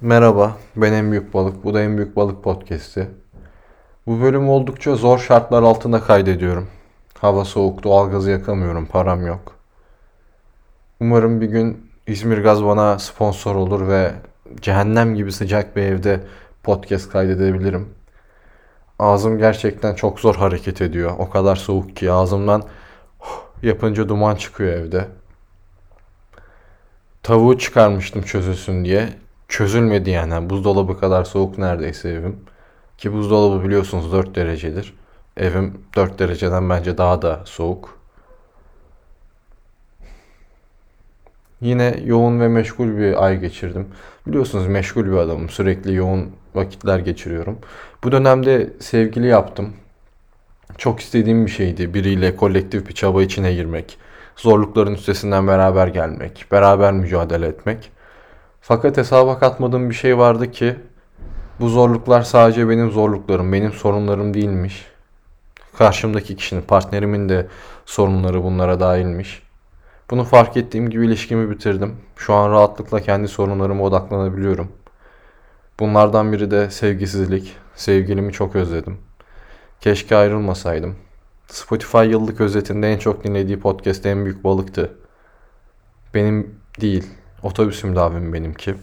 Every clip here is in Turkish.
Merhaba, ben En Büyük Balık. Bu da En Büyük Balık Podcast'i. Bu bölüm oldukça zor şartlar altında kaydediyorum. Hava soğuk, doğalgazı yakamıyorum, param yok. Umarım bir gün İzmir Gaz bana sponsor olur ve cehennem gibi sıcak bir evde podcast kaydedebilirim. Ağzım gerçekten çok zor hareket ediyor. O kadar soğuk ki ağzımdan yapınca duman çıkıyor evde. Tavuğu çıkarmıştım çözülsün diye çözülmedi yani. Buzdolabı kadar soğuk neredeyse evim. Ki buzdolabı biliyorsunuz 4 derecedir. Evim 4 dereceden bence daha da soğuk. Yine yoğun ve meşgul bir ay geçirdim. Biliyorsunuz meşgul bir adamım. Sürekli yoğun vakitler geçiriyorum. Bu dönemde sevgili yaptım. Çok istediğim bir şeydi. Biriyle kolektif bir çaba içine girmek. Zorlukların üstesinden beraber gelmek. Beraber mücadele etmek. Fakat hesaba katmadığım bir şey vardı ki bu zorluklar sadece benim zorluklarım, benim sorunlarım değilmiş. Karşımdaki kişinin, partnerimin de sorunları bunlara dahilmiş. Bunu fark ettiğim gibi ilişkimi bitirdim. Şu an rahatlıkla kendi sorunlarıma odaklanabiliyorum. Bunlardan biri de sevgisizlik. Sevgilimi çok özledim. Keşke ayrılmasaydım. Spotify yıllık özetinde en çok dinlediği podcast en büyük balıktı. Benim değil, Otobüs müdavimi benimki.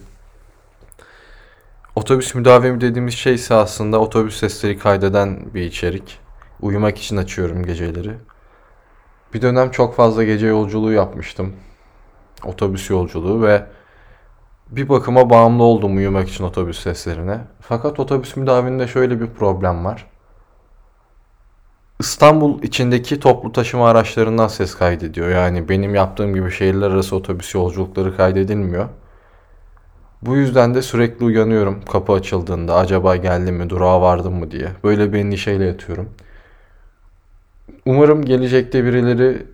Otobüs müdavimi dediğimiz şey ise aslında otobüs sesleri kaydeden bir içerik. Uyumak için açıyorum geceleri. Bir dönem çok fazla gece yolculuğu yapmıştım. Otobüs yolculuğu ve bir bakıma bağımlı oldum uyumak için otobüs seslerine. Fakat otobüs müdaviminde şöyle bir problem var. İstanbul içindeki toplu taşıma araçlarından ses kaydediyor. Yani benim yaptığım gibi şehirler arası otobüs yolculukları kaydedilmiyor. Bu yüzden de sürekli uyanıyorum kapı açıldığında acaba geldim mi durağa vardım mı diye. Böyle bir endişeyle yatıyorum. Umarım gelecekte birileri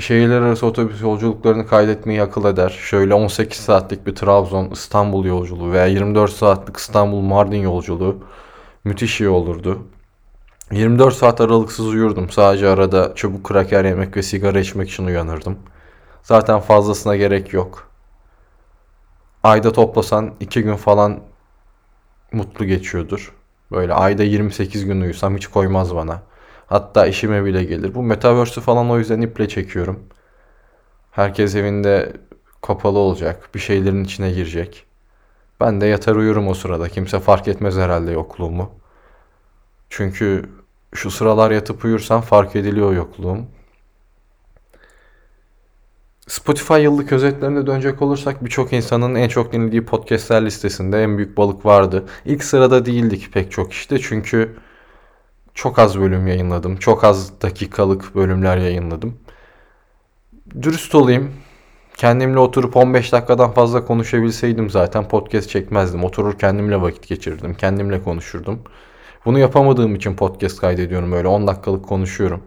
şehirler arası otobüs yolculuklarını kaydetmeyi akıl eder. Şöyle 18 saatlik bir Trabzon İstanbul yolculuğu veya 24 saatlik İstanbul Mardin yolculuğu müthiş iyi olurdu. 24 saat aralıksız uyurdum. Sadece arada çubuk kraker yemek ve sigara içmek için uyanırdım. Zaten fazlasına gerek yok. Ayda toplasan 2 gün falan mutlu geçiyordur. Böyle ayda 28 gün uyusam hiç koymaz bana. Hatta işime bile gelir. Bu Metaverse'ü falan o yüzden iple çekiyorum. Herkes evinde kapalı olacak. Bir şeylerin içine girecek. Ben de yatar uyurum o sırada. Kimse fark etmez herhalde yokluğumu. Çünkü şu sıralar yatıp uyursam fark ediliyor yokluğum. Spotify yıllık özetlerine dönecek olursak birçok insanın en çok dinlediği podcastler listesinde en büyük balık vardı. İlk sırada değildik pek çok işte çünkü çok az bölüm yayınladım. Çok az dakikalık bölümler yayınladım. Dürüst olayım. Kendimle oturup 15 dakikadan fazla konuşabilseydim zaten podcast çekmezdim. Oturur kendimle vakit geçirirdim. Kendimle konuşurdum. Bunu yapamadığım için podcast kaydediyorum öyle 10 dakikalık konuşuyorum.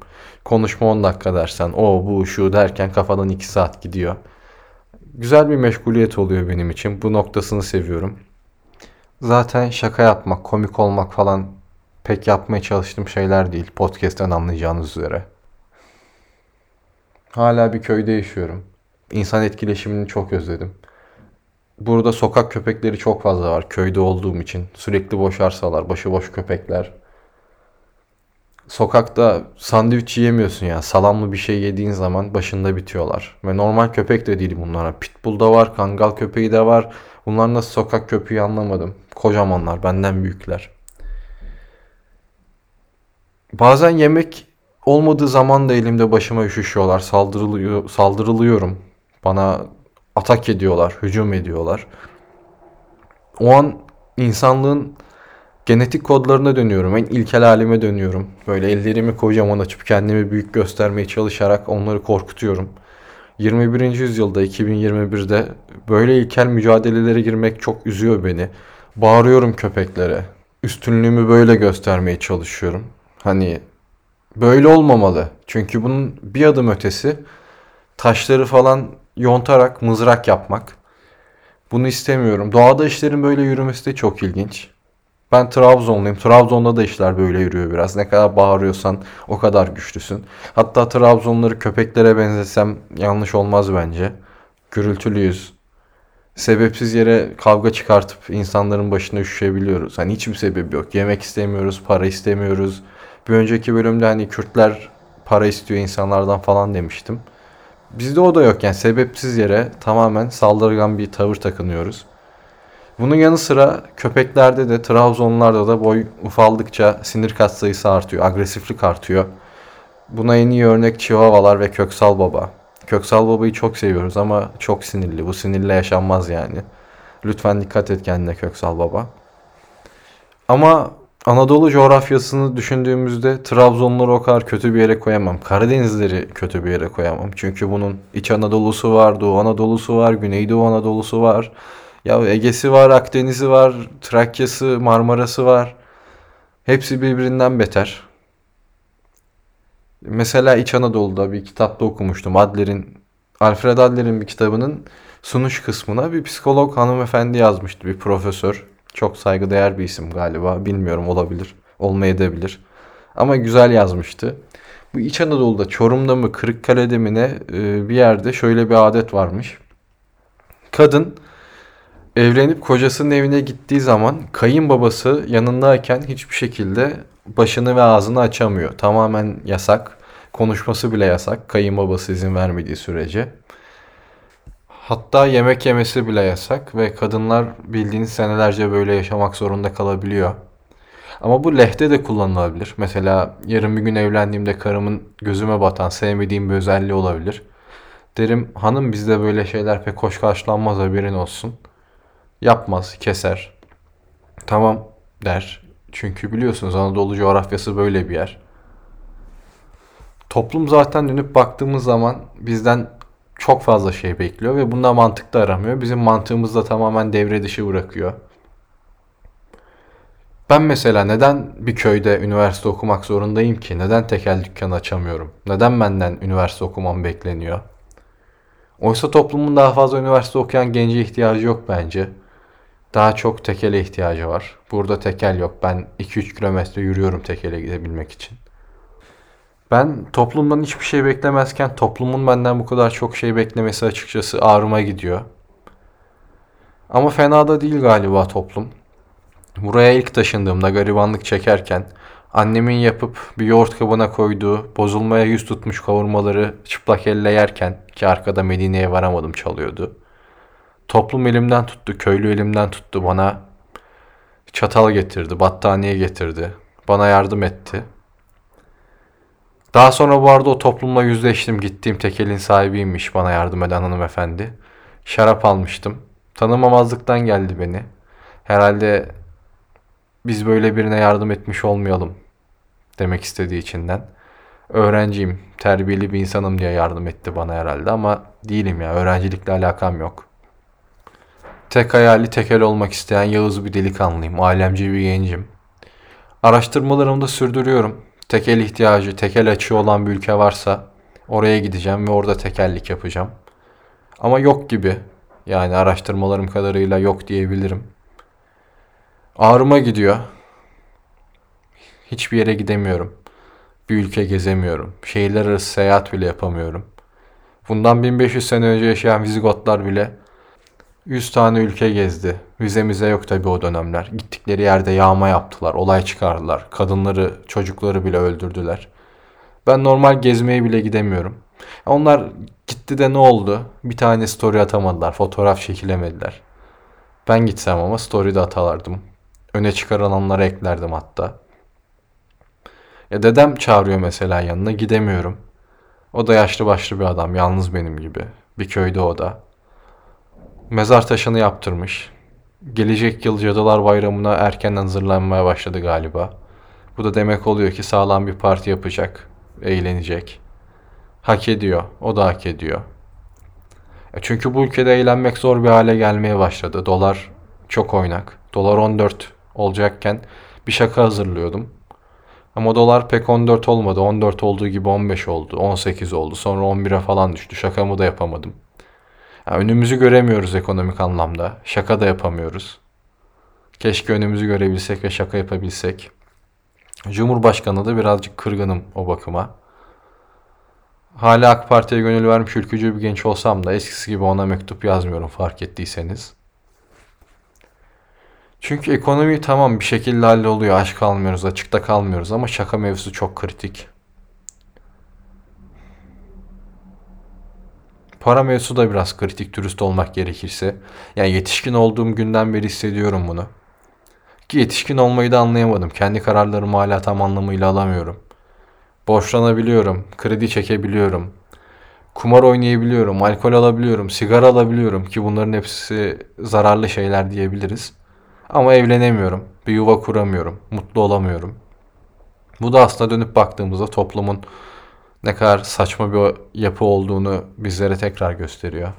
Konuşma 10 dakika dersen o bu şu derken kafadan 2 saat gidiyor. Güzel bir meşguliyet oluyor benim için. Bu noktasını seviyorum. Zaten şaka yapmak, komik olmak falan pek yapmaya çalıştığım şeyler değil. Podcast'ten anlayacağınız üzere. Hala bir köyde yaşıyorum. İnsan etkileşimini çok özledim. Burada sokak köpekleri çok fazla var köyde olduğum için. Sürekli boş arsalar, başıboş köpekler. Sokakta sandviç yiyemiyorsun ya. Salamlı bir şey yediğin zaman başında bitiyorlar. Ve normal köpek de değil bunlara. Pitbull da var, kangal köpeği de var. Bunlar nasıl sokak köpeği anlamadım. Kocamanlar, benden büyükler. Bazen yemek olmadığı zaman da elimde başıma üşüşüyorlar. Saldırılıyor, saldırılıyorum. Bana atak ediyorlar, hücum ediyorlar. O an insanlığın genetik kodlarına dönüyorum. En ilkel halime dönüyorum. Böyle ellerimi kocaman açıp kendimi büyük göstermeye çalışarak onları korkutuyorum. 21. yüzyılda 2021'de böyle ilkel mücadelelere girmek çok üzüyor beni. Bağırıyorum köpeklere. Üstünlüğümü böyle göstermeye çalışıyorum. Hani böyle olmamalı. Çünkü bunun bir adım ötesi taşları falan yontarak mızrak yapmak. Bunu istemiyorum. Doğada işlerin böyle yürümesi de çok ilginç. Ben Trabzonluyum. Trabzon'da da işler böyle yürüyor biraz. Ne kadar bağırıyorsan o kadar güçlüsün. Hatta Trabzonları köpeklere benzesem yanlış olmaz bence. Gürültülüyüz. sebepsiz yere kavga çıkartıp insanların başına üşüşebiliyoruz. Hani hiçbir sebebi yok. Yemek istemiyoruz, para istemiyoruz. Bir önceki bölümde hani Kürtler para istiyor insanlardan falan demiştim. Bizde o da yok yani sebepsiz yere tamamen saldırgan bir tavır takınıyoruz. Bunun yanı sıra köpeklerde de Trabzonlarda da boy ufaldıkça sinir katsayısı artıyor, agresiflik artıyor. Buna en iyi örnek Chihuahualar ve Köksal Baba. Köksal Baba'yı çok seviyoruz ama çok sinirli. Bu sinirle yaşanmaz yani. Lütfen dikkat et kendine Köksal Baba. Ama Anadolu coğrafyasını düşündüğümüzde Trabzonları o kadar kötü bir yere koyamam. Karadenizleri kötü bir yere koyamam. Çünkü bunun İç Anadolu'su var, Doğu Anadolu'su var, Güneydoğu Anadolu'su var. Ya Ege'si var, Akdeniz'i var, Trakya'sı, Marmara'sı var. Hepsi birbirinden beter. Mesela İç Anadolu'da bir kitapta okumuştum. Adler'in, Alfred Adler'in bir kitabının sunuş kısmına bir psikolog hanımefendi yazmıştı. Bir profesör. Çok saygıdeğer bir isim galiba. Bilmiyorum olabilir. Olmayabilir. Ama güzel yazmıştı. Bu İç Anadolu'da Çorum'da mı Kırıkkale'de mi ne e, bir yerde şöyle bir adet varmış. Kadın evlenip kocasının evine gittiği zaman kayınbabası yanındayken hiçbir şekilde başını ve ağzını açamıyor. Tamamen yasak. Konuşması bile yasak. Kayınbabası izin vermediği sürece. Hatta yemek yemesi bile yasak ve kadınlar bildiğiniz senelerce böyle yaşamak zorunda kalabiliyor. Ama bu lehte de kullanılabilir. Mesela yarın bir gün evlendiğimde karımın gözüme batan sevmediğim bir özelliği olabilir. Derim hanım bizde böyle şeyler pek hoş karşılanmaz haberin olsun. Yapmaz, keser. Tamam der. Çünkü biliyorsunuz Anadolu coğrafyası böyle bir yer. Toplum zaten dönüp baktığımız zaman bizden çok fazla şey bekliyor ve bunda mantık da aramıyor. Bizim mantığımız da tamamen devre dışı bırakıyor. Ben mesela neden bir köyde üniversite okumak zorundayım ki? Neden tekel dükkan açamıyorum? Neden benden üniversite okumam bekleniyor? Oysa toplumun daha fazla üniversite okuyan gence ihtiyacı yok bence. Daha çok tekele ihtiyacı var. Burada tekel yok. Ben 2-3 kilometre yürüyorum tekele gidebilmek için. Ben toplumdan hiçbir şey beklemezken toplumun benden bu kadar çok şey beklemesi açıkçası ağrıma gidiyor. Ama fena da değil galiba toplum. Buraya ilk taşındığımda garibanlık çekerken annemin yapıp bir yoğurt kabına koyduğu bozulmaya yüz tutmuş kavurmaları çıplak elle yerken ki arkada Medine'ye varamadım çalıyordu. Toplum elimden tuttu, köylü elimden tuttu bana çatal getirdi, battaniye getirdi, bana yardım etti. Daha sonra bu arada o toplumla yüzleştim. Gittiğim tekelin sahibiymiş bana yardım eden hanımefendi. Şarap almıştım. Tanımamazlıktan geldi beni. Herhalde biz böyle birine yardım etmiş olmayalım demek istediği içinden. Öğrenciyim, terbiyeli bir insanım diye yardım etti bana herhalde ama değilim ya. Öğrencilikle alakam yok. Tek hayali tekel olmak isteyen Yağız bir delikanlıyım. Alemci bir gencim. Araştırmalarımı da sürdürüyorum. Tekel ihtiyacı, tekel açığı olan bir ülke varsa oraya gideceğim ve orada tekellik yapacağım. Ama yok gibi. Yani araştırmalarım kadarıyla yok diyebilirim. Ağrıma gidiyor. Hiçbir yere gidemiyorum. Bir ülke gezemiyorum. Şehirler arası seyahat bile yapamıyorum. Bundan 1500 sene önce yaşayan Vizigotlar bile 100 tane ülke gezdi. Vizemize yok tabii o dönemler. Gittikleri yerde yağma yaptılar, olay çıkardılar. Kadınları, çocukları bile öldürdüler. Ben normal gezmeye bile gidemiyorum. Onlar gitti de ne oldu? Bir tane story atamadılar, fotoğraf çekilemediler. Ben gitsem ama story de atalardım. Öne çıkarılanları eklerdim hatta. Ya dedem çağırıyor mesela yanına gidemiyorum. O da yaşlı başlı bir adam, yalnız benim gibi. Bir köyde o da. Mezar taşını yaptırmış. Gelecek yıl Cadılar Bayramı'na erkenden hazırlanmaya başladı galiba. Bu da demek oluyor ki sağlam bir parti yapacak, eğlenecek. Hak ediyor, o da hak ediyor. E çünkü bu ülkede eğlenmek zor bir hale gelmeye başladı. Dolar çok oynak. Dolar 14 olacakken bir şaka hazırlıyordum. Ama dolar pek 14 olmadı. 14 olduğu gibi 15 oldu, 18 oldu. Sonra 11'e falan düştü. Şakamı da yapamadım. Yani önümüzü göremiyoruz ekonomik anlamda. Şaka da yapamıyoruz. Keşke önümüzü görebilsek ve şaka yapabilsek. Cumhurbaşkanı da birazcık kırgınım o bakıma. Hala AK Parti'ye gönül vermiş ülkücü bir genç olsam da eskisi gibi ona mektup yazmıyorum fark ettiyseniz. Çünkü ekonomi tamam bir şekilde halloluyor. Aç kalmıyoruz, açıkta kalmıyoruz ama şaka mevzusu çok kritik. Para mevzusu da biraz kritik dürüst olmak gerekirse. Yani yetişkin olduğum günden beri hissediyorum bunu. Ki yetişkin olmayı da anlayamadım. Kendi kararlarımı hala tam anlamıyla alamıyorum. Borçlanabiliyorum, kredi çekebiliyorum. Kumar oynayabiliyorum, alkol alabiliyorum, sigara alabiliyorum ki bunların hepsi zararlı şeyler diyebiliriz. Ama evlenemiyorum, bir yuva kuramıyorum, mutlu olamıyorum. Bu da aslında dönüp baktığımızda toplumun ne kadar saçma bir yapı olduğunu bizlere tekrar gösteriyor.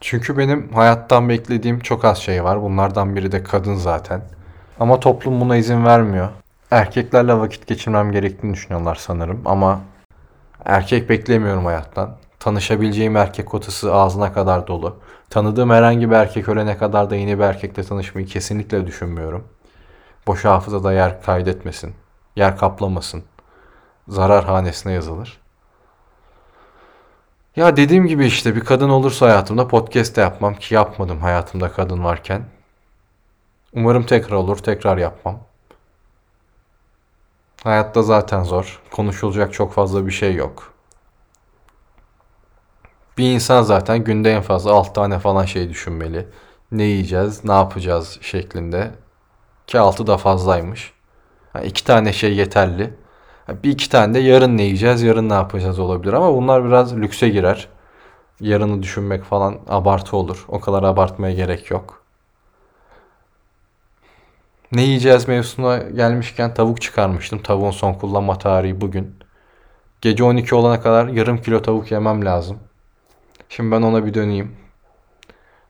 Çünkü benim hayattan beklediğim çok az şey var. Bunlardan biri de kadın zaten. Ama toplum buna izin vermiyor. Erkeklerle vakit geçirmem gerektiğini düşünüyorlar sanırım ama erkek beklemiyorum hayattan. Tanışabileceğim erkek kotası ağzına kadar dolu. Tanıdığım herhangi bir erkek ölene kadar da yeni bir erkekle tanışmayı kesinlikle düşünmüyorum. Boş hafızada yer kaydetmesin. Yer kaplamasın. Zarar hanesine yazılır. Ya dediğim gibi işte bir kadın olursa hayatımda podcast de yapmam ki yapmadım hayatımda kadın varken. Umarım tekrar olur, tekrar yapmam. Hayatta zaten zor. Konuşulacak çok fazla bir şey yok. Bir insan zaten günde en fazla 6 tane falan şey düşünmeli. Ne yiyeceğiz, ne yapacağız şeklinde. Ki 6 da fazlaymış. Yani tane şey yeterli. Bir iki tane de yarın ne yiyeceğiz, yarın ne yapacağız olabilir ama bunlar biraz lükse girer. Yarını düşünmek falan abartı olur. O kadar abartmaya gerek yok. Ne yiyeceğiz mevzusuna gelmişken tavuk çıkarmıştım. Tavuğun son kullanma tarihi bugün. Gece 12 olana kadar yarım kilo tavuk yemem lazım. Şimdi ben ona bir döneyim.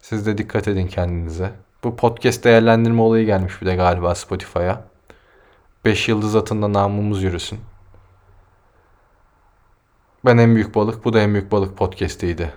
Siz de dikkat edin kendinize. Bu podcast değerlendirme olayı gelmiş bir de galiba Spotify'a. 5 yıldız atında namımız yürüsün. Ben en büyük balık, bu da en büyük balık podcast'iydi.